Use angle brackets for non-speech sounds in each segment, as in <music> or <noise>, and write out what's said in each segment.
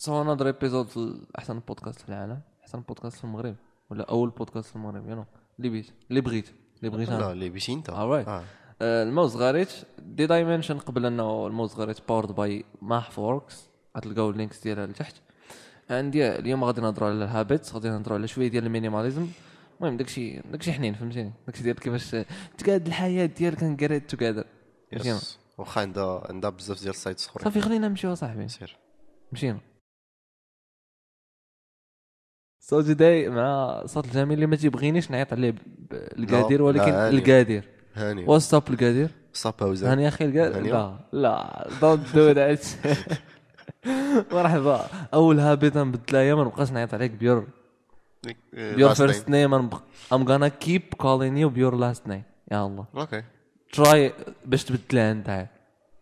سو نظر ايبيزود في أحسن بودكاست في العالم. أحسن بودكاست في المغرب. ولا أول بودكاست في المغرب يو نو اللي بيت اللي بغيت اللي بغيت لا اللي بيش انت. آه. الموز غاريت. دي دايمنشن قبل أنه الموز غاريت باورد باي ماح فوركس غتلقاو اللينكس ديالها لتحت. عندي اليوم غادي نهضروا على الهابيتس غادي نهضروا على شوية ديال المينيماليزم. المهم داكشي داكشي حنين فهمتيني؟ داكشي ديال كيفاش تقاد الحياة ديالك كنقريت توغادر يس واخا عندها عندها بزاف ديال السايتس أخرين. صافي خلينا نمشيو صاحبي. سير. مشينا. صوت جداي مع صوت الجميل اللي ما تيبغينيش نعيط عليه القادر ولكن لا،. القادر هاني. واتساب القادر صابا وزان هاني أخي القادر. لا لا دونت دو ذات مرحبا. أول هابط نبدلها ما نبقاش نعيط عليك بيور. بيور فيرست نيم ام غانا كيب كولين يو بيور لاست نيم يا الله. أوكي تراي باش تبدلها أنت.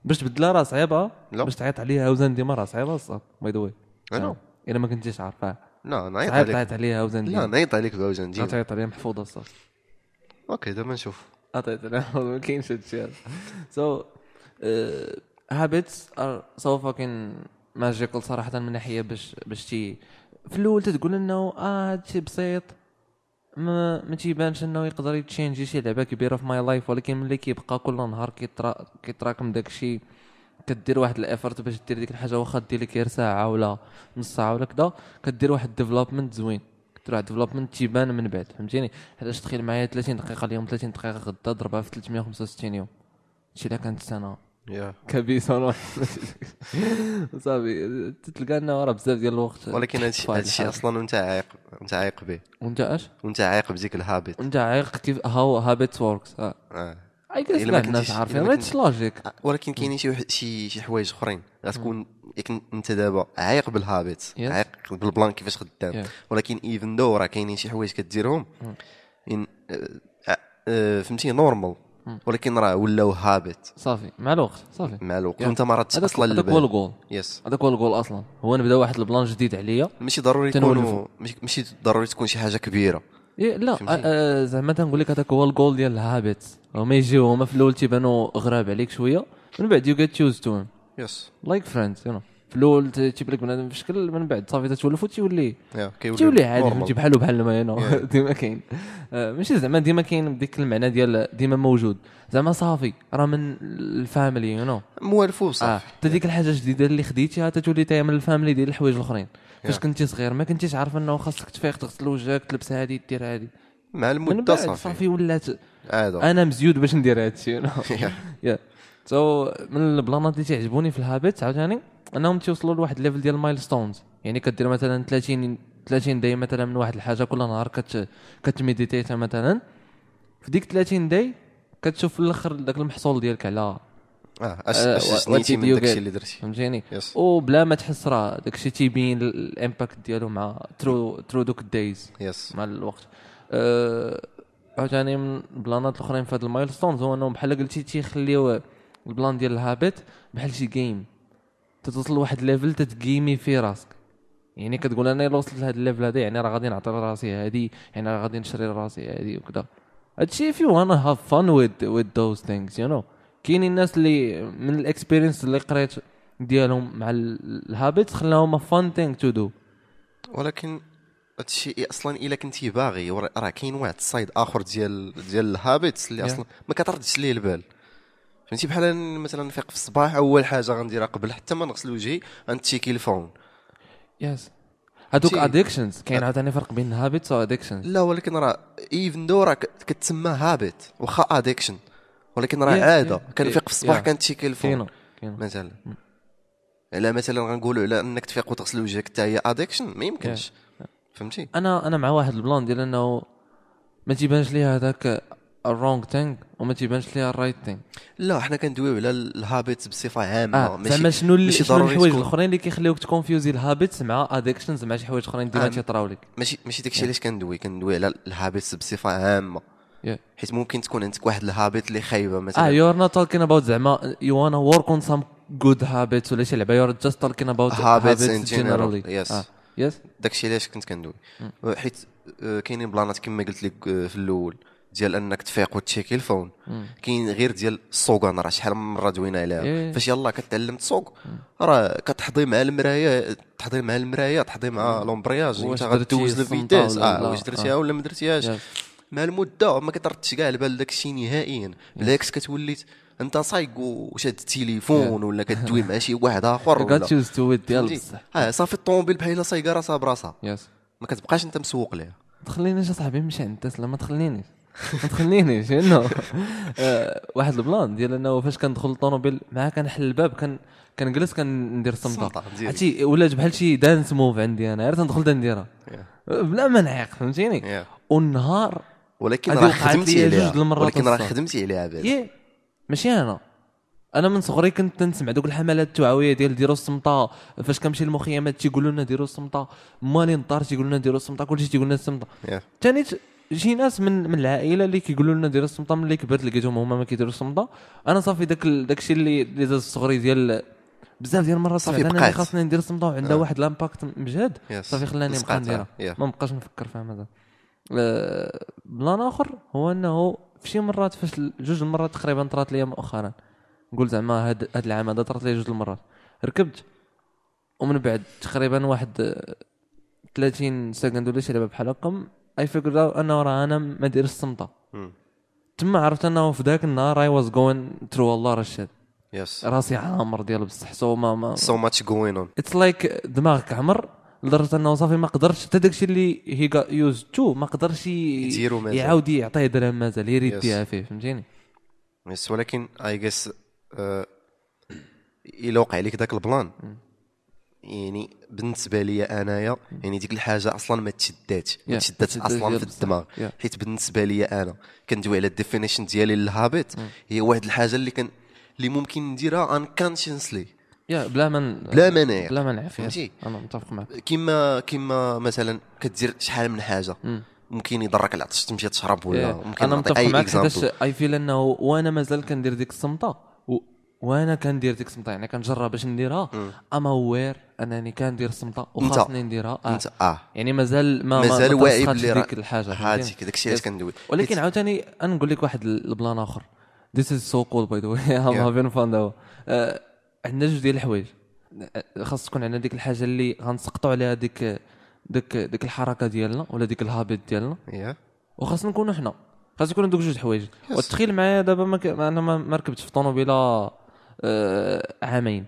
باش تبدلها راه صعيبة. باش تعيط عليها وزن ديما راه صعيبة الصاد باي ذا واي أنا إلا ما كنتيش عارفها لا نعيط عليك. تعيط عليها وزن لا نعيط عليك لا ديما تعيط عليها محفوظة الصاد أوكي دابا نشوف عطيت أنا <laughs> ما كاينش هادشي هذا سو هابيتس ار سو فاكين ماجيكال صراحة من ناحية باش باش تي في الأول تتقول إنه آه هادشي بسيط. ما ما تيبانش إنه يقدر يتشينجي شي لعبة كبيرة في my life ولكن ملي كيبقى كل نهار كيترا كيتراكم داك الشيء كدير واحد ال effort باش دير ديك الحاجة واخا دير لك غير ساعة ولا نص ساعة ولا كذا كدير واحد development زوين. كدير واحد development تيبان من بعد فهمتيني؟ حيتاش تخيل معايا 30 دقيقة اليوم 30 دقيقة غدا ضربها في 365 يوم. شي الا كانت سنة. يا كبيس أنا صافي تلقى انه راه بزاف ديال الوقت. ولكن هادشي هادشي الحاجة. أصلا وانت عايق وانت عايق به. وانت اش؟ وانت عايق بديك ال habit وانت عايق كيف how habits works آه. اي إلا كاع الناس عارفين ماتش logique آه، ولكن كاينين شي شي شي حوايج أخرين. غتكون ياك أنت دابا عايق بال habit Yes. عايق بال plan كيفاش خدام. Yeah. ولكن even though راه كاينين شي حوايج كديرهم إن آه، آه، فهمتي normal ولكن راه ولاو habit صافي مع الوقت صافي. مع الوقت. وأنت ما راتش أصلا هذاك هو ال goal yes هذاك هو الجول أصلا. هو نبدا واحد plan جديد عليا ماشي ضروري. تكونوا ماشي- ضروري تكون شي حاجة كبيرة. لا؟ آه، آه، زعما تنقول لك هذاك هو الجول ديال ال habits هما يجيو هما في الأول تيبانوا غراب عليك شوية من بعد you get used to it's like friends you know في الأول تيبان لك بنادم في شكل من بعد صافي تتولفوا تيولي يا كيولي. تيولي عادي. فهمتي بحالو بحال ما Yeah. <laughs> ديما كاين. آه، ماشي زعما ديما كاين بديك المعنى ديال ديما موجود. زعما صافي راه من ال family you know موالفو آه صافي حتى ديك الحاجة الجديده اللي خديتيها تتولي تاهي من ال family ديال الحوايج الأخرين. فاش. كنتي صغير ما كنتيش عارف انه خاصك تفيق تغسل وجهك تلبس هادي دير هادي. مع المدة صافي. صافي ولات. عاده أنا مزيود باش ندير هادشي so <laughs> من البلانات اللي تعجبوني في ال habit عاوتاني أنهم تيوصلوا لواحد ال level ديال ال milestones يعني كدير مثلا 30 30 day مثلا من واحد الحاجة كل نهار كت كت meditate ها مثلا. في ديك 30 day كتشوف في الأخر داك المحصول ديالك على آه آه، من داكشي؟ اللي درتي. فهمتيني؟ وبلا ما تحس راه داكشي تيبين ال impact ديالو مع through through دوك ال days yes مع الوقت. أه عاوتاني من البلانات الأخرين في هاد ال milestones هو إنهم بحال قلتي تيخليو البلان ديال ال habit بحال شي game تتوصل لواحد level تتجيمي فيه راسك. يعني كتقول أنا إلا وصلت لهاد ال level هذا يعني راه غادي نعطي لراسي هادي يعني راه غادي نشري لراسي هادي وكذا هادشي if you wanna have fun with with those things you know. كاينين الناس اللي من ال experience اللي قريت ديالهم مع ال habit خلاهم fun thing to do ولكن هادشي أصلا إلا كنتي باغي راه كاين واحد ال side آخر ديال ديال ال habits اللي. أصلا ما كتردش ليه البال. فهمتي؟ بحال مثلا نفيق في الصباح أول حاجة غنديرها قبل حتى ما نغسل وجهي غنتشيكي ال phone. yes هادوك addictions كاين عاوتاني فرق بين habits و addictions لا ولكن راه even though راه كتسمى habit واخا addiction ولكن راه عادة. كنفيق في الصباح. كنتشيكي ال phone مثلا. على مثلا غنقولوا على إنك تفيق وتغسل وجهك حتى هي addiction ما يمكنش. فهمتي؟ أنا أنا مع واحد البلان ديال إنه ما تيبانش ليها هذاك ال wrong thing وما تيبانش ليها ال right thing لا حنا كندويو على ال habits بصفة عامة. آه زعما شنو اللي ماشي شنو الحوايج الأخرين اللي كيخليوك تكونفيوزي ال habits مع addictions مع شي حوايج أخرين ديما آه. تيطراو لك ماشي ماشي داكشي علاش كندوي. كندوي على ال habits بصفة عامة. Yeah. حيت ممكن تكون عندك واحد ال habit اللي خايبة مثلا. آه you are not talking about زعما you wanna work on some good habits ولا شي لعبة. you are just talking about in general, yes. yes داكشي علاش كنت كندوي. حيت آه، كاينين بلانات كما قلت لك آه، في الأول ديال أنك تفيق وتشيكي ال phone. كاين غير ديال السوقان راه شحال من مره دوينا عليها. فاش يلاه كتعلم تسوق راه كتحضي مع المرايه تحضي مع المرايه تحضي مع l'embrayage واش أنت غدوز ال vitesse آه؟ واش درتيها آه. ولا ما درتيهاش. مع المدة ما كتردش كاع على بال داك الشيء نهائيا بالعكس كتولي أنت صايق وشاد التليفون ولا كدوي مع شي واحد آخر ولا to it ديال؟ بصح آه صافي الطوموبيل بحال إلا صايقة راسها براسها. yes ما كتبقاش أنت مسوق ليها. تخلينيش اصاحبي نمشي عند تسلا ما تخلينيش. ما تخلينيش <laughs> انه واحد البلان ديال إنه فاش كندخل الطوموبيل معاه كنحل الباب كان كنجلس كندير الصمته. عرفتي ولات بحال شي dance move عندي أنا. غير تندخل تنديرها بلا ما نعيق فهمتيني. والنهار ولكن راه خدمتي لي عليها ولكن راه. خدمتي عليها بعد ماشي أنا أنا من صغري كنت نسمع دوك الحملات التوعوية ديال ديروا الصمته فاش كنمشي للمخيمات تيقولوا لنا ديروا الصمته les moniteurs تيقولوا لنا ديروا الصمته كلشي تيقول لنا الصمته Yeah. ثاني شي ناس من من العائلة اللي كيقولوا لنا ديروا الصمته ملي كبرت لقيتهم هما ما كيديروا الصمته أنا صافي داك داك الشيء اللي اللي داز صغري ديال بزاف ديال المرات صافي أنا خاصني ندير الصمته وعندها آه. واحد l'impact مجهد Yes. صافي خلاني نبقى. نديرها Yeah. ما نبقاش نفكر فيها مازال بلان آخر هو إنه في شي مرات فاش جوج المرات تقريبا طرات لي مؤخرا نقول زعما هاد هاد العام هذا طرات لي جوج المرات. ركبت ومن بعد تقريبا واحد آه، 30 second ولا شي لعبه بحال هكا I figured انه راه أنا ما داير الصمته. تما عرفت إنه في ذاك النهار I was going through a lot of shit yes راسي عامر ديال بصح so ما ما so much going on it's like دماغك عمر لدرجة أنه صافي ما قدرش حتى داكشي اللي هي used to ما قدرش. يعاود يعطيه درهم مازال يريد Yes. فيه فهمتيني يس ولكن اي جيس إلا وقع لك ذاك البلان يعني بالنسبة لي أنايا يعني ديك الحاجة أصلا ما تشداتش ما Yeah, ما تشداتش أصلا في. الدماغ Yeah. حيت بالنسبة لي أنا كندوي على ال definition ديالي لل habit هي واحد الحاجة اللي كان اللي ممكن نديرها unconsciously يا بلا من بلا ما نعيق بلا ما نع فهمتي؟ أنا متفق معك. كيما كيما مثلا كدير شحال من حاجة. ممكن يضرك العطش تمشي تشرب ولا Yeah. ممكن أنا متفق معك حيتاش I feel أنه وأنا مازال كندير ديك الصمتة و... وأنا كندير ديك الصمتة يعني كنجرب باش نديرها. I'm aware أنني كندير الصمتة وخاصني نديرها. آه. أنت آه. يعني مازال ما مازال ما واعي بلي ديك الحاجة فهمتيني؟ داك الشيء علاش. كندوي. ولكن عاوتاني أنا نقول لك واحد البلان آخر. Cool by the way. <laughs> I'm Yeah. having fun though. آه، عندنا جوج ديال الحوايج. خاص تكون عندنا ديك الحاجة اللي غنسقطوا عليها ديك ديك ديك الحركة ديالنا ولا ديك الهابيت ديالنا. Yeah. وخاص نكونوا حنا. خاص يكونوا دوك جوج حوايج وتخيل معايا دابا ما ك... أنا ما ركبتش في طوموبيله آه، عامين.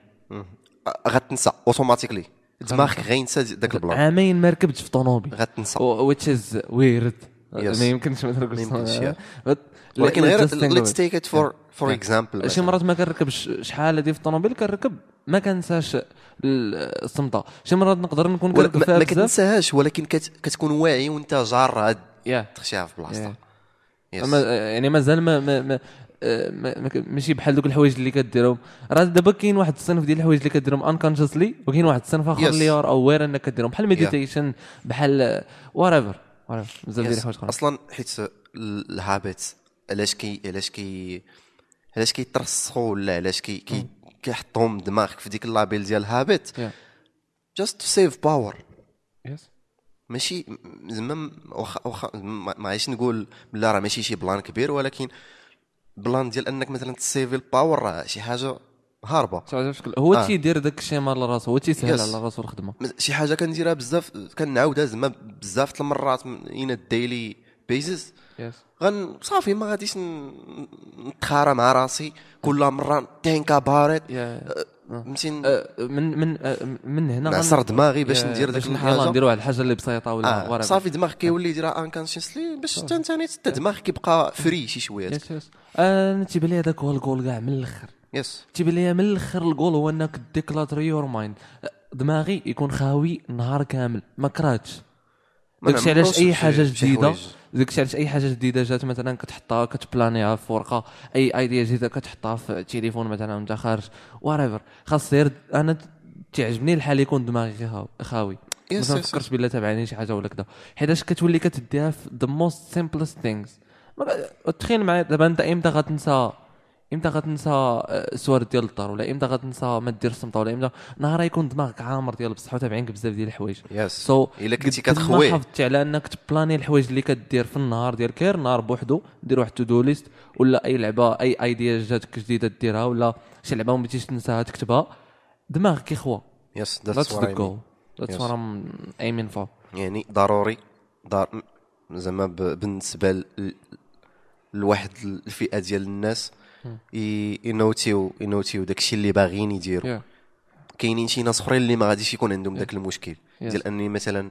غتنسى automatically دماغك غينسى ذاك البلان عامين ما ركبتش في طوموبيل غتنسى. is weird. Yes. ما يمكنش ما ما يمكنش، نركبش yeah. But ولكن غير let's. take it for for example شي مرات ما كنركبش شحال هادي في الطوموبيل كنركب ما كنساش ال- الصمتة. شي مرات نقدر نكون كنركب ما, فيها ما كتنساهاش ولكن كت كتكون واعي وانت جار تخشيها في بلاصتها. أما يعني مازال ما ما ما آه، ما- ما ماشي بحال دوك الحوايج اللي كديرهم. راه دابا كاين واحد الصنف ديال الحوايج اللي كديرهم unconsciously وكاين واحد الصنف آخر Yes. اللي you're aware إنك كديرهم. بحال meditation بحال whatever بزاف ديال. الحوايج أصلا حيت ال habits علاش كي علاش كي علاش كيترسخوا ولا علاش كي كي كيحطهم دماغك في ديك ال label ديال ال habit yeah just to save power yes ماشي زعما واخا واخا ما ما عايش نقول لا راه ماشي شي plan كبير ولكن plan ديال انك مثلا تسيفي ال power راه شي حاجة هاربة. هو آه. تيدير داك الشيمار لراسو هو تيسهل. على راسو الخدمة. شي حاجة كنديرها بزاف كنعاودها زعما بزاف د المرات on a daily basis غن صافي ما غاديش نتخارى مع راسي. كل مرة think about it yeah فهمتي من من آه، من هنا نعصر دماغي باش ندير داك الحاجة. نديرو واحد الحاجة اللي بسيطة ولا آه. صافي دماغك كيولي يديرها unconsciously باش حتى انت دماغك كيبقى free شي شوية. أنا تيبان لي هذاك هو الجول كاع من الأخر. yes تيبان لي من الآخر الجول هو إنك declutter your mind دماغي يكون خاوي النهار كامل. ما كرهتش. ما داكشي علاش أي حاجة جديدة. داكشي علاش أي حاجة جديدة جات مثلا كتحطها كتبلانيها في ورقة. أي ايديا جديدة كتحطها في التليفون مثلا وأنت خارج. ورايفر خاص غير أنا تعجبني الحال يكون دماغي خاوي خاوي. Yes, مثلا yes, فكرت بلا تابعني شي حاجة ولا كذا حيتاش كتولي كتديها في simplest things. ما ك- تخيل معايا دابا أنت إمتى غتنسى إمتى غتنسى آه، السوارت ديال الدار ولا إمتى غتنسى ما دير السمطه ولا إمتى نهار يكون دماغك عامر ديال بصح وتابعينك بزاف ديال الحوايج yes so إلا كنتي كتخوي حافظتي على أنك تبلاني الحوايج اللي كدير في النهار ديال كير نهار بوحدو دير واحد to-do list ولا أي لعبة أي idea جاتك جديدة ديرها ولا شي لعبة ما بغيتيش تنساها تكتبها دماغك كيخوى yes that's goal. That's Yes. what I'm aiming for. يعني ضروري دار زعما بالنسبة لواحد الفئة ديال الناس ينوتيو ينوتيو داكشي اللي باغيين يديروا. Yeah. كاينين شي ناس أخرين اللي ما غاديش يكون عندهم داك المشكل. ديال أني مثلا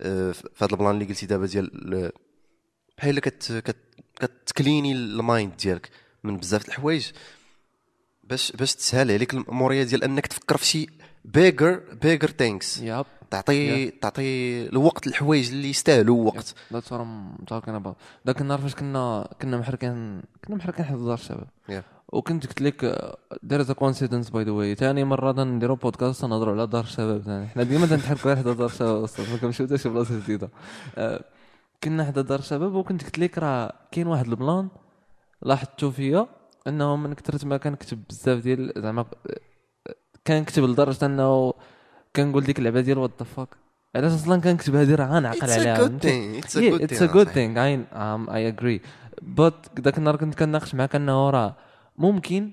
آه، في هذا ال plan اللي قلتي دابا ديال ال- بحال كت كت كتكليني ال mind ديالك من بزاف د الحوايج باش باش تسهل عليك الاموريه ديال أنك تفكر في شي bigger bigger things تعطي تعطي الوقت الحوايج اللي يستاهلوا وقت. That's what I'm talking about. ذاك النهار فاش كنا كنا محركين كنا محركين حدا دار الشباب. Yeah. وكنت قلت لك دير the coincidence by the way ثاني مرة نديرو بودكاست نهضروا على دار الشباب ثاني حنا ديما تنحركوا حدا دار الشباب أصلا. ما كنمشيو حتى شي بلاصة جديدة. آه، كنا حدا دار الشباب وكنت قلت لك راه كاين واحد ال plan لاحظتو فيا أنه من كثرت ما كنكتب بزاف ديال زعما آه، كنكتب لدرجة أنه كنقول ديك اللعبة ديال what the fuck علاش أصلا كنكتب هذه راه غنعقل عليها صحيح. thing I um, I agree. But ذاك النهار كنت كناقش معاك أنه راه ممكن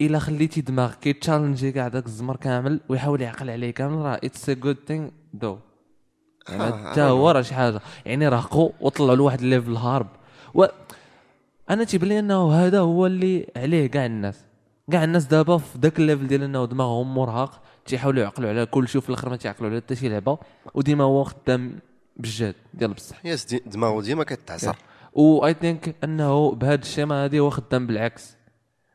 إلا خليتي دماغك كيتشالنجي كاع داك الزمر كامل ويحاول يعقل عليه كامل راه it's a good thing though آه، حتى هو راه شي حاجة. يعني راقوا وطلعوا لواحد ال level هارب و أنا تيبان لي أنه هذا هو اللي عليه كاع الناس. كاع الناس دابا في ذاك ال level ديال أنه دماغهم مرهق. تيحاولوا يعقلوا على كل شيء وفي الآخر ما تيعقلوا على حتى شي لعبة وديما هو خدام بالجهد ديال بصح. يس دماغه ديما كتعصر واي ثينك أنه بهذا الشيما هذه هو خدام بالعكس.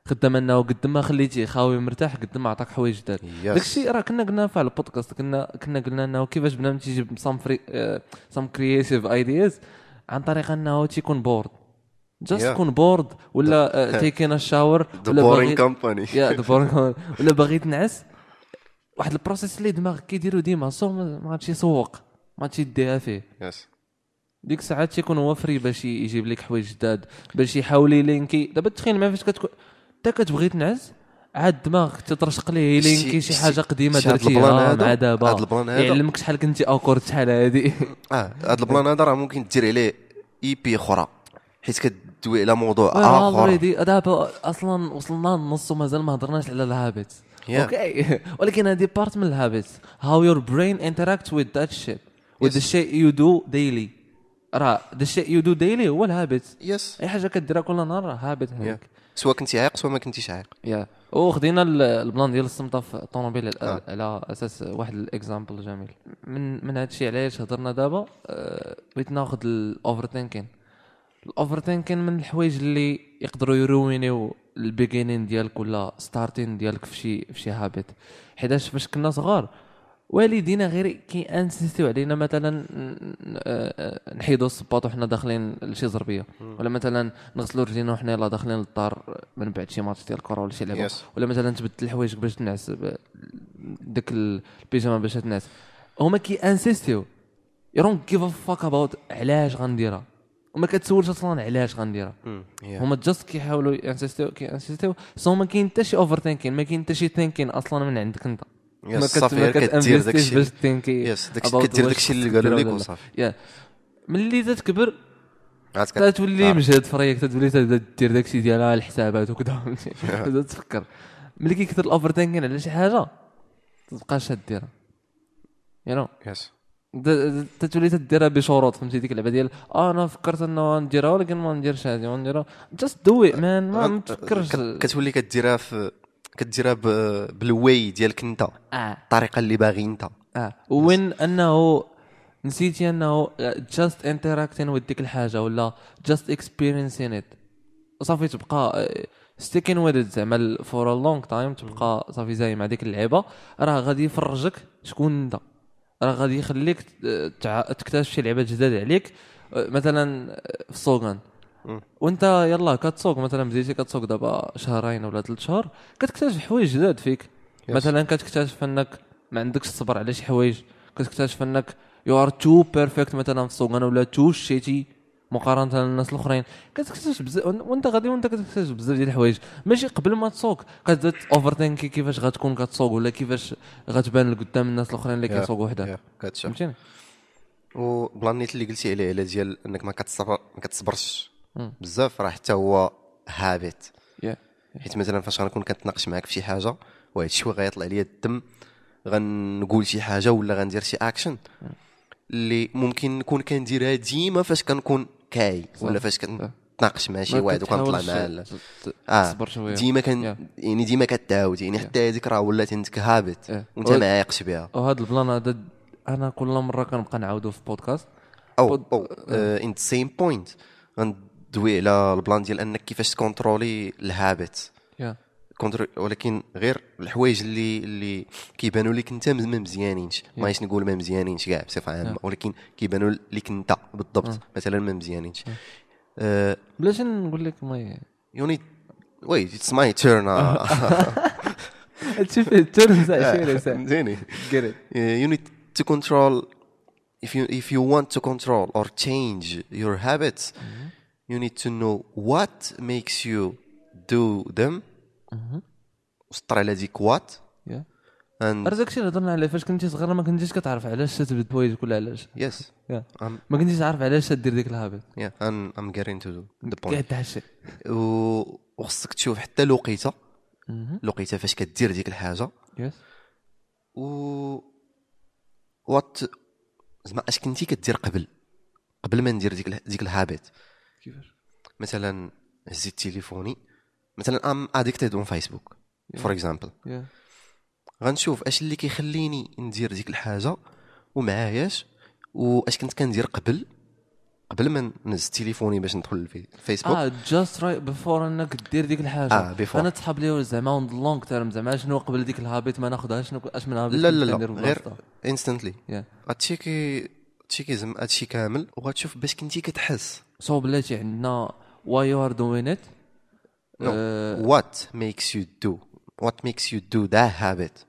خدام أنه قد ما خليتيه خاوي مرتاح قد ما عطاك حوايج جداد. داك الشيء راه كنا قلنا في البودكاست كنا كنا قلنا أنه كيفاش بنادم تيجيب سام فري سام كرييتيف ايدياز عن طريق أنه تيكون بورد جاست. تكون بورد ولا تيكين الشاور ذا ولا بورينغ باغي كومباني يا ذا بورينغ ولا باغي تنعس واحد ال process اللي دماغك كيديرو ديما so ما غاديش يسوق ما غاديش يديها فيه yes ديك الساعات تيكون هو free باش يجيب لك حوايج جداد باش يحاول يلينكي دابا تخيل ما فاش كتكون انت كتبغي تنعس عاد دماغك تترشق ليه يلينكي شي حاجة قديمة هاد درتيها؟ مع دابا هاد ال plan هذا؟ يعلمك شحال كنتي awkward شحال هادي <laughs> آه هذا ال plan هذا راه ممكن دير عليه EP أخرى حيت كدوي على موضوع آخر already دابا أصلا وصلنا للنص ومازال ما هضرناش على ال habits Yeah. Okay <laughs> ولكن هذه part من ال habits how your brain interact with that shit with. the shit you do daily راه the shit you do daily هو ال habits yes أي حاجة كديرها كل نهار راه habit هذاك سواء كنتي عايق سواء ما كنتيش عايق. yeah وخدينا ال- ال plan ديال الصمته في الطوموبيل على- آه. على أساس واحد ال example جميل. من من هذا الشيء علاش هضرنا دابا؟ آه، بغيت ناخذ ال overthinking ال overthinking من الحوايج اللي يقدروا يروينيو ال beginning ديالك ولا starting ديالك في شي في شي habit حيتاش فاش كنا صغار والدينا غير كي انسيستيو علينا مثلا آه، آه، نحيدوا الصباط وحنا داخلين لشي زربيه ولا مثلا نغسلوا رجلينا وحنا يلاه داخلين للدار من بعد شي ماتش ديال الكره ولا شي لعبة. Yes. ولا مثلا تبدل الحوايج باش تنعس ديك البيجامه باش تنعس. هما كي انسيستيو you don't give a fuck about علاش غنديرها. وما كتسولش أصلا علاش غنديرها. هما just كيحاولوا انسيستيو كي انسيستيو so ما كاين حتى شي overthinking ما كاين حتى شي thinking أصلا من عندك أنت. ما كتانفستيش داكشي. باش تينكي yes كدير داكشي اللي قالوا لك. وصافي. ملي كت- تتولي عارف. مجهد فريق تتولي تبدا دير داكشي ديال الحسابات وكذا <laughs> تفكر. ملي كيكثر ال overthinking على شي حاجة تبقاش ديرها. you know yes تتولي تديرها بشروط فهمتي؟ ديك اللعبة ديال آه أنا فكرت إنه نديرها ولكن ما نديرش هذه ما نديرها just do it man ما تفكرش كت- كتولي كديرها في كديرها بال way ديالك أنت آه. الطريقة اللي باغي أنت. آه. وين انه نسيتي أنه just interacting with ديك الحاجة ولا just experiencing it صافي تبقى sticking with زعما for a long time تبقى صافي زي مع ديك اللعبة. راه غادي يفرجك شكون أنت. راه غادي يخليك تكتشف شي لعبات جداد عليك. آه، مثلا في السوقان مم. وانت يلا كتسوق مثلا بديتي كتسوق دابا شهرين ولا ثلاث شهور كتكتشف حوايج جداد فيك. مثلا كتكتشف أنك ما عندكش الصبر على شي حوايج. كتكتشف أنك you are too perfect مثلا في السوق ولا too shitty مقارنة للناس الأخرين. كتكتشف بزاف وأنت غادي وأنت كتكتشف بزاف ديال الحوايج. ماشي قبل ما تسوق. كتبدأ overthink ي كيفاش غتكون كتسوق ولا كيفاش غتبان لقدام الناس الأخرين اللي كيسوقوا وحدك فهمتيني؟ وبلان نيت اللي قلتي عليه على ديال إنك ما كتصبر ما كتصبرش. بزاف راه حتى هو habit yeah حيت مثلا فاش غنكون كنتناقش معاك في شي حاجة وهاد الشيء غيطلع ليا الدم غنقول شي حاجة ولا غندير شي اكشن اللي ممكن نكون كنديرها ديما فاش كنكون كاي ولا فاش كنتناقش مع شي واحد وكنطلع معاه؟ ت- آه. تصبر شوية. ديما كان. يعني ديما كتعاود يعني حتى هذيك راه ولات عندك Yeah. وانت ما عايقش بها. وهذا البلان هذا أنا كل مرة كنبقى نعاودو في بودكاست أو أو in the same point غندوي على البلان ديال أنك كيفاش تكونترولي ال habit yeah كونتر ولكن غير الحوايج اللي اللي كيبانوا لك انت ما مزيانينش. مايش نقول ما مزيانينش كاع بصفة عامة. ولكن كيبانوا لك انت بالضبط. مثلا ما مزيانينش. آه، بلاش نقول لك ما turn. uh, هادشي فيه الترمز عشيرة فهمتيني get it. Uh, you need to control if you if you want to control or change your habits you need to know what makes you do them. وسطر على ديك يا. And راه داكشي اللي هضرنا عليه فاش كنتي صغير ما كنتيش كتعرف علاش تبدا بوايج ولا علاش. يا. I'm ما كنتيش عارف علاش دير ديك الهابط. Yeah I'm I'm getting to the كاع point. حتى شي و- وخصك تشوف حتى الوقيته الوقيته فاش كدير ديك الحاجة. يس و وات زعما اش كنتي كدير قبل؟ قبل ما ندير ديك ديك الهابيت كيفاش؟ مثلا هزيت تليفوني. مثلا I'm addicted on Facebook for example غنشوف اش اللي كيخليني ندير ديك الحاجة ومعاياش واش كنت كندير قبل قبل ما نهز تليفوني باش ندخل في فيسبوك آه just right before انك دير ديك الحاجة. آه، before. أنا تسحب لي زعما on long term زعما شنو قبل ديك ال habit ما ناخذهاش شنو أش من habit لا لا لا غير. Instantly yeah غتشيكي تشيكي زعما هادشي كامل وغتشوف باش كنتي كتحس. سو بلاتي عندنا واي يو ار دوين ات No. what makes you do? What makes you do that habit?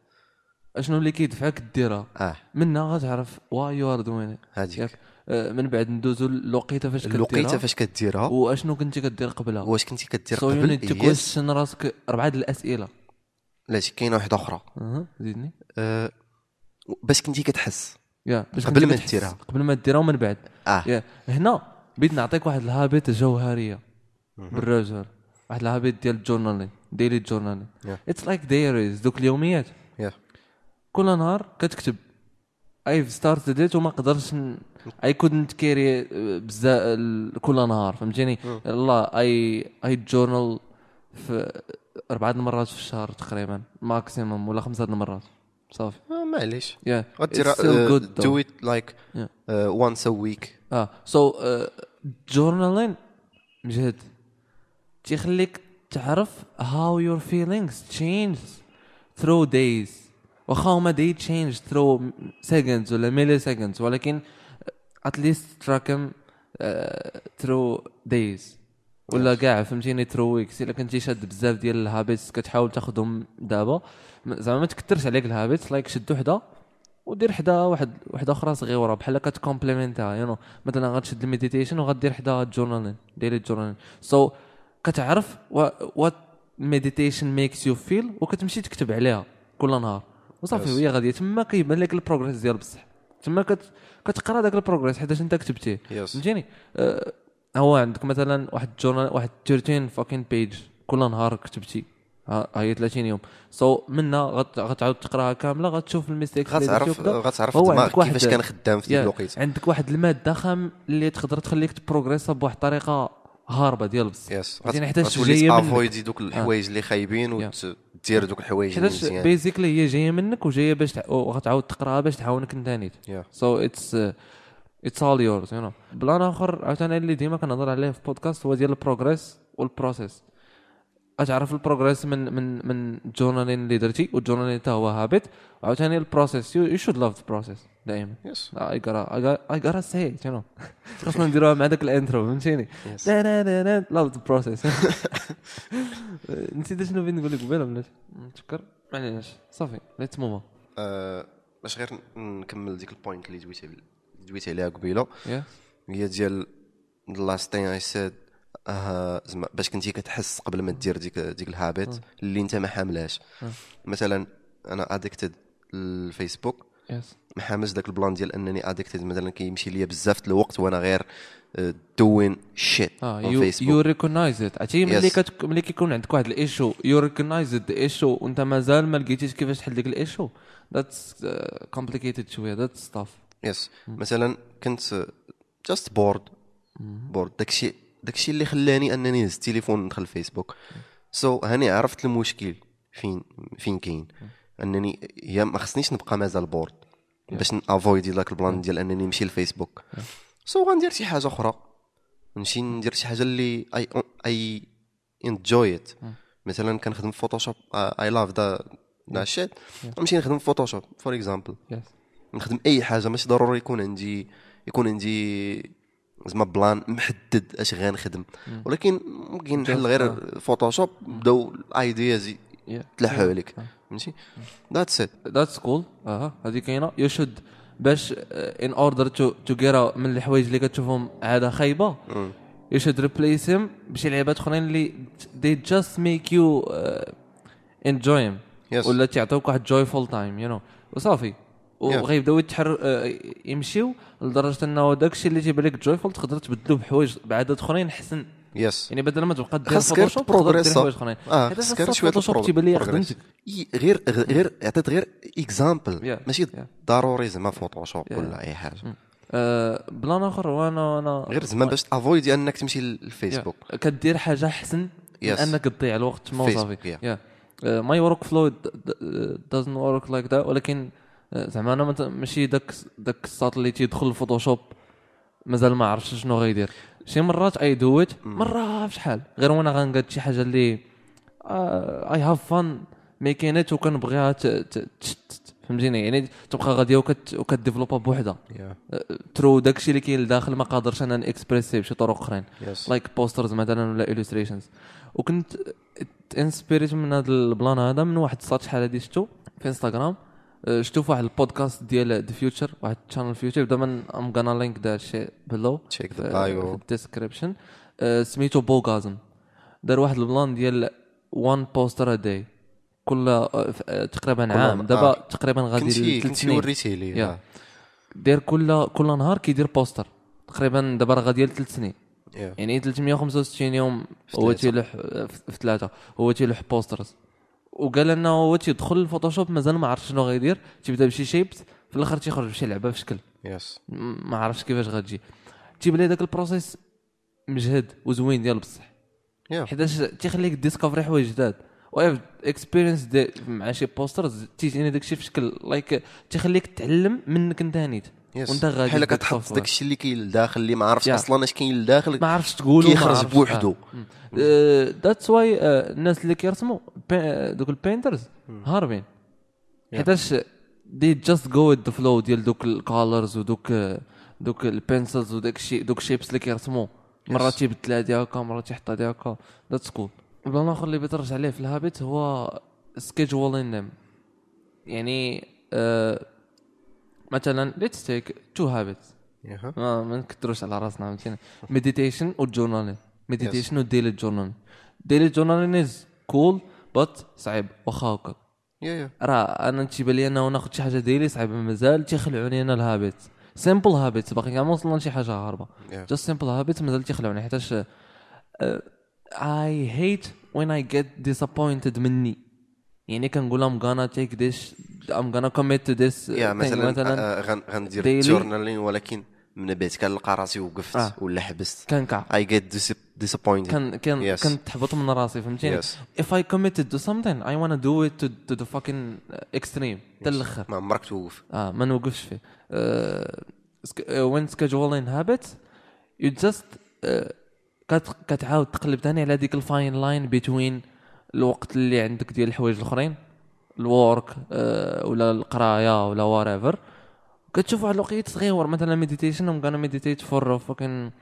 أشنو اللي كيدفعك ديرها؟ آه. منها غتعرف واي يو ار دوين هذيك من بعد ندوزو للوقيته فاش الوقيته كديرها فاش كديرها. وأشنو كنتي كدير قبلها؟ واش كنتي كدير يو قبل؟ تو يس كويشن راسك أربعة د الأسئلة. لا شي كاينة واحدة أخرى. أها زيدني. أه باش كنتي كتحس. يا باش قبل ما ديرها. قبل ما ديرها ومن بعد. آه. Yeah هنا بغيت نعطيك واحد ال habit جوهرية. بالرجل. واحد ال habit ديال ال journaling daily journaling Yeah. It's like diaries دوك اليوميات. Yeah كل نهار كتكتب. I've started it وما قدرتش I couldn't carry بزاف كل نهار فهمتيني؟ الله I I journal في أربعة المرات في الشهر تقريبا maximum ولا خمسة المرات صافي. آه معليش. يا غدير. Do it like Yeah. once a week آه so journaling مجهد. تيخليك تعرف how your feelings change through days واخا هما they change through seconds ولا milli seconds ولكن at least تراكم uh, through days. ولا كاع فهمتيني through weeks. إلا كنتي شاد بزاف ديال ال habits كتحاول تاخذهم دابا. زعما ما تكثرش عليك ال habits like شد وحدة ودير حدا واحد وحدة أخرى صغيرة بحال كتكومبليمنتها you know مثلا غتشد ال meditation وغدير حدا journaling daily journaling so كتعرف what meditation makes you feel وكتمشي تكتب عليها كل نهار. وصافي Yes. وهي غادية. تما كيبان لك ال progress ديال بصح. تما كت كتقرا داك ال progress حيتاش انت كتبتيه. فهمتيني؟ آه، هو عندك مثلا واحد journal واحد 13 fucking page كل نهار كتبتي. ها هي 30 يوم. so منها غت- غتعاود تقراها كاملة غتشوف ال mistake غتعرف غتعرف دماغك كيفاش كان خدام في ديك yeah الوقيته عندك واحد المادة خام اللي تقدر تخليك تبروغريسا بواحد الطريقة هاربة ديال بصح yes حيتاش غتولي جاية منك. avoid ي دوك الحوايج اللي خايبين وتدير دوك الحوايج اللي مزيان. Basically هي جاية منك وجاية باش تع... وغتعاود تقراها باش تعاونك انت نيت. So it's it's all yours you know بلان آخر عاوتاني اللي ديما كنهضر عليه في بودكاست هو ديال ال progress وال process غتعرف ال progress من من من ال journaling اللي درتي وال journaling حتى هو habit وعاوتاني ال process you should love the process دائما. Yes I gotta I gotta say you know خاصنا نديروها مع داك ال intro فهمتيني؟ love the process نسيت شنو بغيت نقول لك قبيله بلاتي نتفكر معليش. صافي let's move on آه، باش غير نكمل ديك ال point اللي دويت اللي دويت عليها قبيلة. هي ديال the last thing I said آه زعما باش كنتي كتحس قبل ما دير ديك ديك ال habit اللي انت ما حاملهاش مثلا أنا addicted ال Facebook حاملش داك البلان ديال أنني addicted مثلا كيمشي ليا بزاف الوقت وأنا غير doing shit آه on فيسبوك you recognize it عرفتي ملي. كت ملي كيكون عندك واحد ال issue you recognize the issue وأنت مازال ما لقيتيش كيفاش تحل ديك ال issue that's complicated شوية. ذاتس ستاف يس مثلا كنت just bored bored داكشي داكشي اللي خلاني أنني نهز التليفون ندخل الفيسبوك. so, هاني عرفت المشكل فين فين كاين. أنني هي ما خصنيش نبقى مازال bored باش n'avoidي ذاك ال plan ديال أنني نمشي للفيسبوك so, غندير شي حاجة أخرى. نمشي ندير شي حاجة اللي I I enjoy it مثلا كنخدم في فوتوشوب I love the the shit نمشي نخدم في فوتوشوب for example نخدم أي حاجة ماشي ضروري يكون عندي يكون عندي زعما plan محدد اش غنخدم ولكن ممكن نحل غير فوتوشوب بداو ال ideas تلاحوا عليك. فهمتي؟ that's it that's cool أها هذه كاينة. you should باش in order to to get من الحوايج اللي كتشوفهم عادة خايبة you should replace هم بشي لعبات أخرين اللي they just make you enjoy Yes. ولا تيعطيوك واحد joyful time you know وصافي. وغيبداو يتحر آه، يمشيو لدرجة أنه داك الشيء اللي تيبان لك joyful تقدر تبدلو بحوايج بعادات أخرين احسن yes يعني بدل ما تبقى دير فوتوشوب دير حوايج أخرين. آه خاصك شوية فوتوشوب تيبان لي. خدمتك غير غير عطيت غير example. ماشي. ضروري زعما فوتوشوب. ولا أي حاجة. آه، plan آخر وأنا أنا غير زعما باش avoidي أنك تمشي للفيسبوك. كدير حاجة احسن من. أنك تضيع الوقت تما Facebook, وصافي my workflow doesn't work like that ولكن زعما أنا ماشي داك داك الساط اللي تيدخل الفوتوشوب مازال ما عرفتش شنو غيدير. شي مرات I do it مرة فشحال غير وأنا غنقاد شي حاجة اللي I have fun making it وكنبغيها فهمتيني؟ يعني تبقى غاديه وكت وكت developpa بوحدها. true داكشي اللي كاين لداخل ما قادرش أنا n'expressي بشي طرق أخرين. like posters مثلا ولا illustrations. وكنت inspirit من هذا ال plan هذا من واحد الساط شحال هادي شفتو في انستغرام شفتو في واحد البودكاست ديال The Futur واحد ال channel Futur دابا I'm gonna link the shit below the في bio. ال description سميتو بوغازم دار واحد ال plan ديال one poster a day كل أه، أه، تقريبا عام. دابا. تقريبا غادي كنتي سنين وريتي لي. داير كل كل نهار كيدير poster تقريبا دابا راه غادي لثلاث سنين. يعني 365 يوم هو. تيلوح في ثلاثة. هو تيلوح posters وقال انه هو تيدخل الفوتوشوب مازال ما عرف شنو غيدير. تيبدا بشي shapes في الآخر تيخرج بشي لعبة في شكل. yes ما عرفش كيفاش غتجي. تيبان لي داك ال process مجهد وزوين ديال بصح. يا حيتاش تيخليك discoverي حوايج جداد. و experience مع شي posters تيجيني داكشي في شكل like تيخليك تعلم منك انت نيت وانت غادي بحال كتحط. داك الشيء اللي كاين لداخل اللي ما عرفتش. أصلا اش كاين لداخل ما عرفتش تقول كيخرج بوحدو. that's why الناس اللي كيرسموا دوك ال painters هاربين. حيتاش they just go with the flow ديال دوك ال colors ودوك دوك ال pencils وداك الشيء دوك ال shapes اللي كيرسموا مرات تيبدل هادي هكا مرات تيحط هادي هكا that's cool plan آخر اللي بيترجع عليه في ال habit هو scheduling يعني آه مثلا let's take two habits yeah. ما ما نكثروش على راسنا فهمتيني؟ meditation وال journaling meditation وال daily journaling daily journaling is cool but صعيب. واخا هكا. راه أنا تيبان لي أنه ناخذ شي حاجة daily صعيبه مازال تيخلعوني أنا ال habit simple habit باقي كاع ما وصلنا لشي حاجة هاربه. just simple habit مازال تيخلعوني حيتاش I hate when I get disappointed مني. يعني كنقول I'm gonna take this I'm gonna commit to this yeah مثلا مثلا. آه، غن- غندير. journaling ولكن من بعد كنلقى راسي وقفت آه. ولا حبست. كنكع I get disappointed كان كان Yes. كنتحبط من راسي فهمتيني؟ Yes. if I committed to something I wanna do it to, to the fucking extreme حتى الأخر. ما عمرك توقف. آه ما نوقفش فيه. آه، when scheduling habits you just كت- كتعاود تقلب ثاني على ديك ال fine line بين الوقت اللي عندك ديال الحوايج الاخرين ال work آه ولا القراية ولا whatever كتشوف واحد الوقيت صغير مثلا meditation I'm gonna meditate for fucking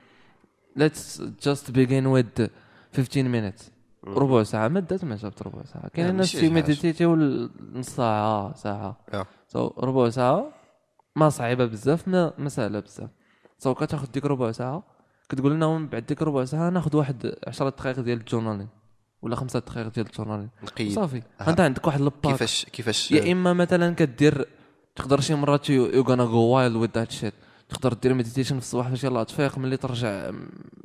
let's just begin with 15 minutes. ربع ساعة ما دات ما جابت ربع ساعة. كاين Yeah, الناس في. meditateيو نص ساعة ساعة. yeah. so ربع ساعة ما صعيبة بزاف ما ما سهلة بزاف. so كتاخد ديك ربع ساعة كتقول لنا من بعد ديك ربع ساعة ناخذ واحد 10 دقائق ديال ال journaling ولا خمسة دقائق ديال ال journaling نقيد. صافي. أها. انت عندك واحد ال pack. كيفاش كيفاش يا إما مثلا كدير تقدر شي مرات you gonna go wild with that shit تقدر دير meditation في الصباح فاش يلاه تفيق ملي ترجع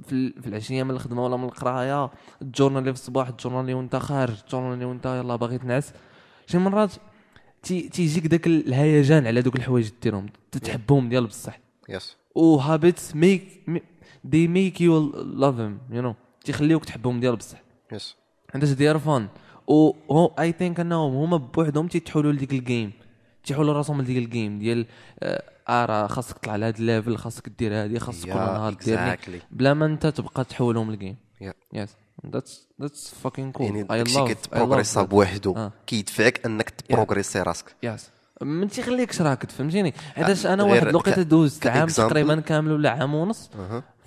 في, في العشية من الخدمة ولا من القراية. ال journaling في الصباح ال journaling وانت خارج ال journaling وانت يلاه باغي تنعس. شي مرات تي تيجيك داك الهيجان على دوك الحوايج ديرهم. تتحبهم ديال بصح. yes و habits make they make you love them you know تيخليوك تحبهم ديال بصح. yes عندك دير fun و هو I think انهم هما بوحدهم تيتحولوا لديك ال game تيحولوا راسهم لديك ال game ديال آه آه، راه خاصك تطلع لهاد ال level خاصك دير هادي خاصك تكون نهار exactly. بلا ما أنت تبقى تحولهم ل game Yeah. yes that's that's fucking cool يعني داكشي love كتبروغريسا بوحدو. آه. كيدفعك أنك تبروغريسي راسك. yes ما تيخليكش راكد فهمتيني حيتاش أنا واحد الوقيتة دوزت عام. تقريبا كامل ولا عام ونص.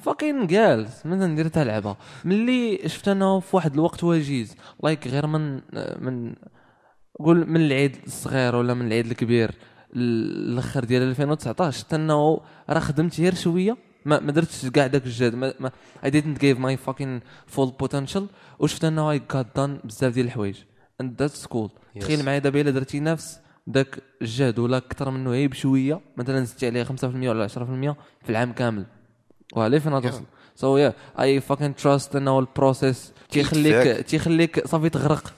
فاكين جالس من ندير تاع لعبة ملي شفت أنه في واحد الوقت وجيز لايك غير من من قول من العيد الصغير ولا من العيد الكبير الأخر ديال 2019 شفت أنه راه خدمت غير شوية ما ما درتش كاع داك الجهد ما, ما I didn't give my fucking full potential وشفت أنه I got done بزاف ديال الحوايج that's cool Yes. تخيل معايا دابا إلا درتي نفس داك الجهد ولا أكثر منه غير بشوية. مثلا زدتي عليه 5% ولا 10% في العام كامل. وعليه فين توصل so yeah I fucking trust انه ال process تيخليك. تيخليك صافي تغرق.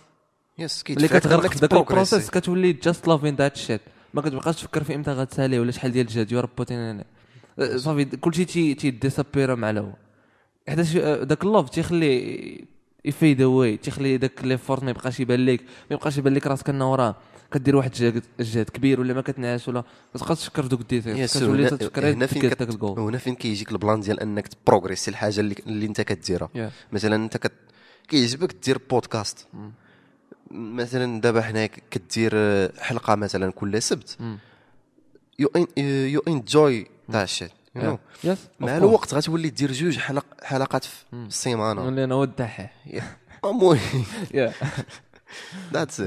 yes ملي كتغرق في داك ال process كتولي just loving that shit ما كتبقاش تفكر في إمتى غتسالي ولا شحال ديال الجهد you're putting صافي كلشي تي تي disappear مع الأول حيتاش آه، داك ال love تيخلي ي fade away تيخلي داك ل effort ما يبقاش يبان لك. ما يبقاش يبان لك راسك إنه راه كدير واحد الجهد كبير ولا ما كتنعس ولا ما تبقاش تفكر دوك ال details كتولي تفكر هنا فين كت- الجول هنا فين كيجيك ال plan ديال انك تبروغريسي الحاجة اللي, اللي انت كديرها. Yeah. مثلا انت كت... كيعجبك دير بودكاست. مثلا دابا حنا كدير آه، حلقة مثلا كل سبت. you you enjoy know. yes مع الوقت غتولي دير جوج حلق حلقات في السيمانة. نولي أنا هو الدحيح المهم that's.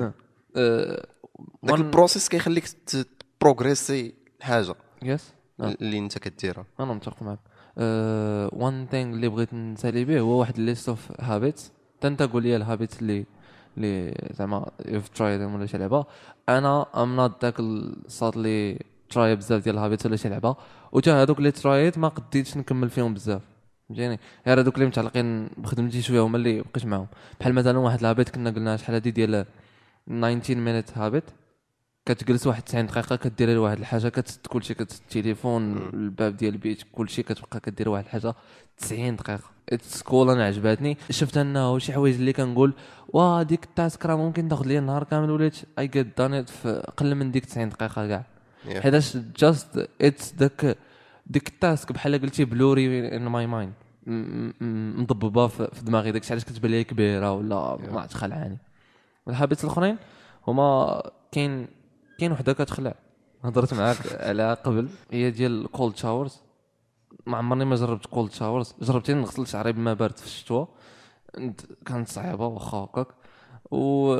داك ال process كيخليك تبروغريسي الحاجة yes اللي انت كديرها. أنا متفق معك one thing اللي بغيت نسألي به هو واحد list of habits انت قول لي ال habits اللي اللي زعما you've tried ولا شي لعبة. أنا I'm not داك الصاد اللي try بزاف ديال ال habits ولا شي لعبة. وتا هذوك اللي ترايت ما قديتش نكمل فيهم بزاف. فهمتيني؟ غير هذوك اللي متعلقين بخدمتي شوية هما اللي بقيت معاهم. بحال مثلا واحد ال habit كنا قلنا شحال هادي ديال 19 minute habit كتجلس واحد 90 دقيقة كدير واحد الحاجة كتسد كلشي كتسد التليفون الباب ديال البيت كلشي كتبقى كدير واحد الحاجة 90 دقيقة. it's cool أنا عجباتني. شفت انه شي حوايج اللي كنقول واه ديك ال task راه ممكن تاخذ لي النهار كامل وليت I get done في أقل من ديك 90 دقيقة كاع. Yeah. حيتاش just it's داك ديك ال task بحال قلتي blurry in my mind مضببه في دماغي داكشي علاش كتبان لي كبيرة ولا ما عرفتش خلعاني. ال habits الأخرين هما كاين كاين وحدة كتخلع. هضرت معاك عليها قبل. هي ديال cold showers ما عمرني ما جربت cold showers جربت نغسل شعري بما بارد في الشتوى. انت- كانت صعيبة واخا هكاك. و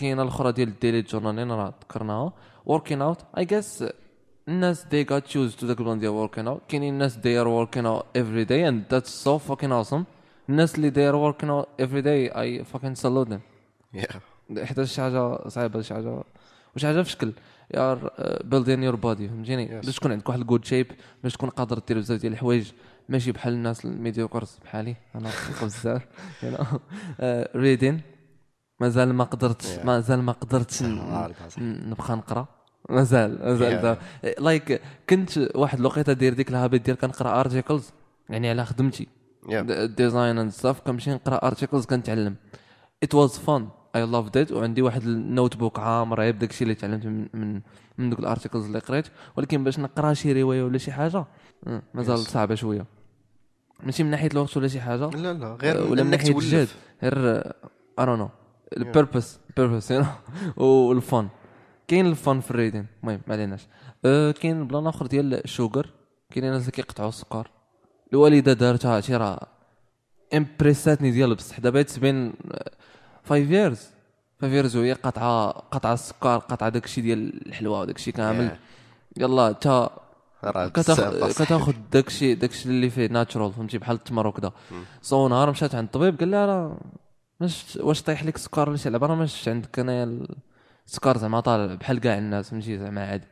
كاينة الأخرى ديال ال daily journaling راه ذكرناها. working out I guess الناس they got used to the plan ديال working out. كاينين الناس they are working out every day and that's so fucking awesome. الناس اللي they are working out every day I fucking salute them. Yeah. حيت شي حاجة صعيبة شي حاجة. وشي حاجة في شكل yeah building your body فهمتيني. باش تكون عندك واحد ال good shape باش تكون قادر دير بزاف ديال الحوايج. ماشي بحال الناس ال mediocres بحالي. أنا بزاف reading <laughs> مازال ما قدرتش. مازال ما قدرتش <laughs> نبقى نقرأ. مازال مازال. like كنت واحد الوقيتة دير ديك ال habit ديال كنقرأ articles يعني على خدمتي. design and stuff كنمشي نقرأ articles كنتعلم. it was fun I loved it وعندي واحد ال notebook عامر بداك الشيء اللي تعلمت من من, من دوك ال articles اللي قريت. ولكن باش نقرا شي رواية ولا شي حاجة مازال. صعبة شوية. ماشي من ناحية الوقت ولا شي حاجة؟ لا لا غير ولا من ناحية الجهد غير I don't know ال purpose purpose وال fun كاين ال fun في ال reading المهم ما عليناش. أه، كاين plan آخر ديال ال sugar كاين ناس اللي كيقطعوا السكر. الوالدة دارتها شي راه امبريساتني ديال بصح. دابا تبين 5 years 5 years وهي قاطعه قاطعه السكر قاطعه داكشي ديال الحلوى وداكشي كامل. Yeah. يلا تا راه كتاخ- بزاف صح. كتاخذ داكشي داكشي اللي فيه natural فهمتي بحال التمر وكذا so نهار مشات عند الطبيب قال لها راه مش واش طايح لك السكر ولا شي لعبه راه ما شفتش عندك انايا السكر زعما طالع بحال كاع الناس فهمتي زعما عادي.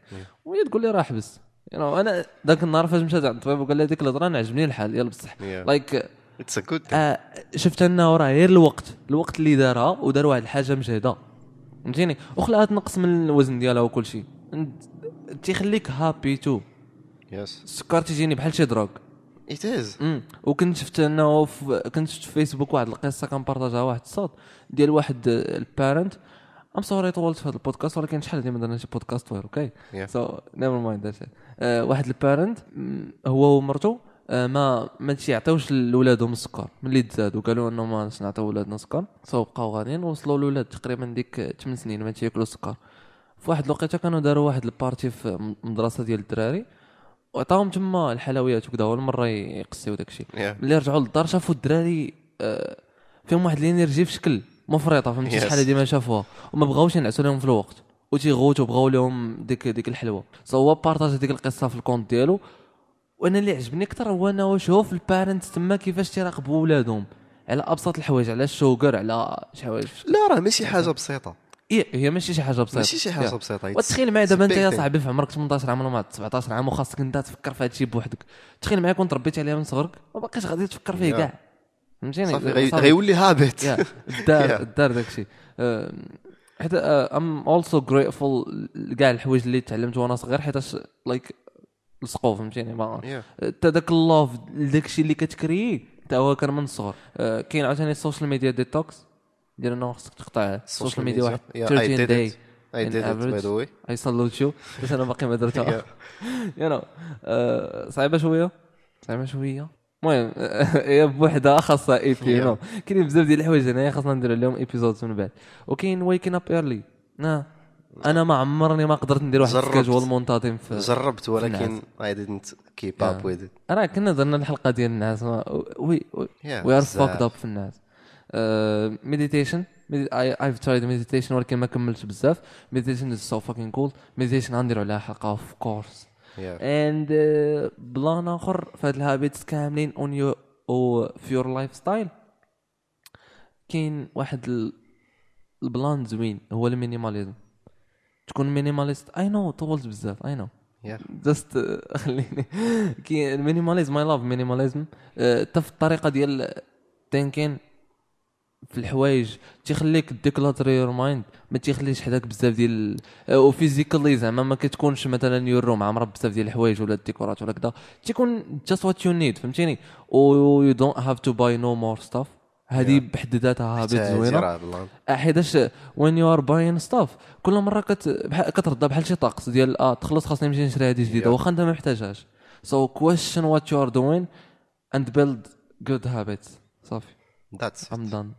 وهي تقول لي راه حبس. Know أنا ذاك النهار فاش مشات عند الطبيب وقال لها ديك الهضرة أنا عجبني الحال يلا بصح. like it's a good آه شفت انه راه غير الوقت الوقت اللي دارها ودار واحد الحاجة مجهدة. فهمتيني؟ وخلاها تنقص من الوزن ديالها وكل شيء. تيخليك happy too yes السكر تيجيني بحال شي drogue. it is وكنت شفت أنه في كنت شفت في فيسبوك واحد القصة كان بارطاجها واحد الصوت ديال واحد ال parent I'm sorry طولت في هذا البودكاست ولكن شحال ديما درنا شي بودكاست طويل okay. so never mind that واحد ال parent هو ومرته ما ما تيعطيوش لولادهم السكر. ملي تزادوا قالوا إنه ما نعطيو ولادنا سكر. so بقاو غاديين وصلوا الولاد تقريبا ديك 8 سنين ما تياكلوا السكر. في واحد الوقيته كانوا داروا واحد ال party في مدرسة ديال الدراري وعطاهم تما الحلويات وكذا اول مرة يقسيو داكشي. Yeah. ملي رجعوا للدار شافوا الدراري آه، فيهم واحد ال energy في شكل مفرطة فهمتي؟ Yes. شحال هادي ما شافوها. وما بغاوش ينعسوا لهم في الوقت. وتيغوتوا بغاو لهم ديك ديك الحلوة. so هو بارطاج ديك القصة في ال compte ديالو. وأنا اللي عجبني أكثر هو انه شوف ال parents تما كيفاش تيراقبوا ولادهم. على أبسط الحوايج على ال sugar على شي حوايج. لا راه ماشي حاجة بسيطة. إيه هي ماشي شي حاجة بسيطة. ماشي شي حاجة. بسيطة. وتخيل معايا دابا انت يا. صاحبي في عمرك 18 عام ولا ما 17 عام وخاصك انت تفكر في هذا الشيء بوحدك. تخيل معايا كنت ربيت عليها من صغرك ما باقيش غادي تفكر فيه. كاع. فهمتيني؟ صافي غي- غيولي هابت يا <laughs> الدار. الدار داكشي آه، حيت ام اولسو جريتفول كاع الحوايج اللي تعلمت وأنا صغير حيت لايك لصقوا فهمتيني؟ ما Yeah. حتى داك اللوف داكشي اللي كتكري حتى هو كان من الصغر آه، كاين عاوتاني السوشيال ميديا ديتوكس ديال انه خصك تقطع السوشيال ميديا واحد Yeah, I 13 did داي it by average. the way. اي صلوت يو بس أنا باقي ما درتها. Yeah. <laughs> يو نو صعيبة شوية؟ صعيبة شوية؟ المهم <laughs> هي بوحدها خاصها إي بي Yeah. نو كاينين بزاف ديال الحوايج هنايا خاصنا ندير عليهم ايبيزودز من بعد. وكاين ويكين اب ايرلي أنا ما عمرني ما قدرت ندير واحد. السكاجول منتظم في جربت ولكن النعاس. Keep Yeah. up with it راه كنا درنا الحلقة ديال الناس ما- وي وي ار. فوكد اب في الناس ميديتيشن I've tried meditation ولكن ما كملتش بزاف meditation is so fucking cool meditation غنديروا عليها حلقه of course. And plan آخر في هاد ال habits كاملين اون you أو في your lifestyle كاين واحد ال- ال plan زوين هو ال minimalism تكون minimalist I know طولت بزاف. I know. Just خليني. كاين ال minimalism I love minimalism حتى في الطريقة ديال thinking في الحوايج تيخليك declutterي your mind ما تيخليش حداك بزاف ديال و physically زعما ما كتكونش مثلا your room عامرة بزاف ديال الحوايج ولا الديكورات ولا كذا تيكون جاست what you need فهمتيني؟ و you don't have to buy no more stuff هذه Yeah. بحد ذاتها حتى زوينة. حيتاش when you are buying stuff كل مرة كت بحال كترضى بحال شي طقس ديال آه تخلص خاصني نمشي نشري هذه جديدة. Yeah. واخا أنت ما محتاجهاش. سو كويشن وات يو ار دوين اند بيلد جود هابيتس صافي. It. ام دان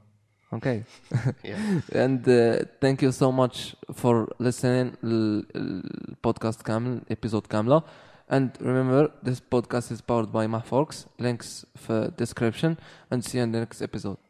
أوكي uh, thank you so much for listening البودكاست كامل episode كاملة and remember this podcast is powered by Mahfox links في description. And see you in the next episode.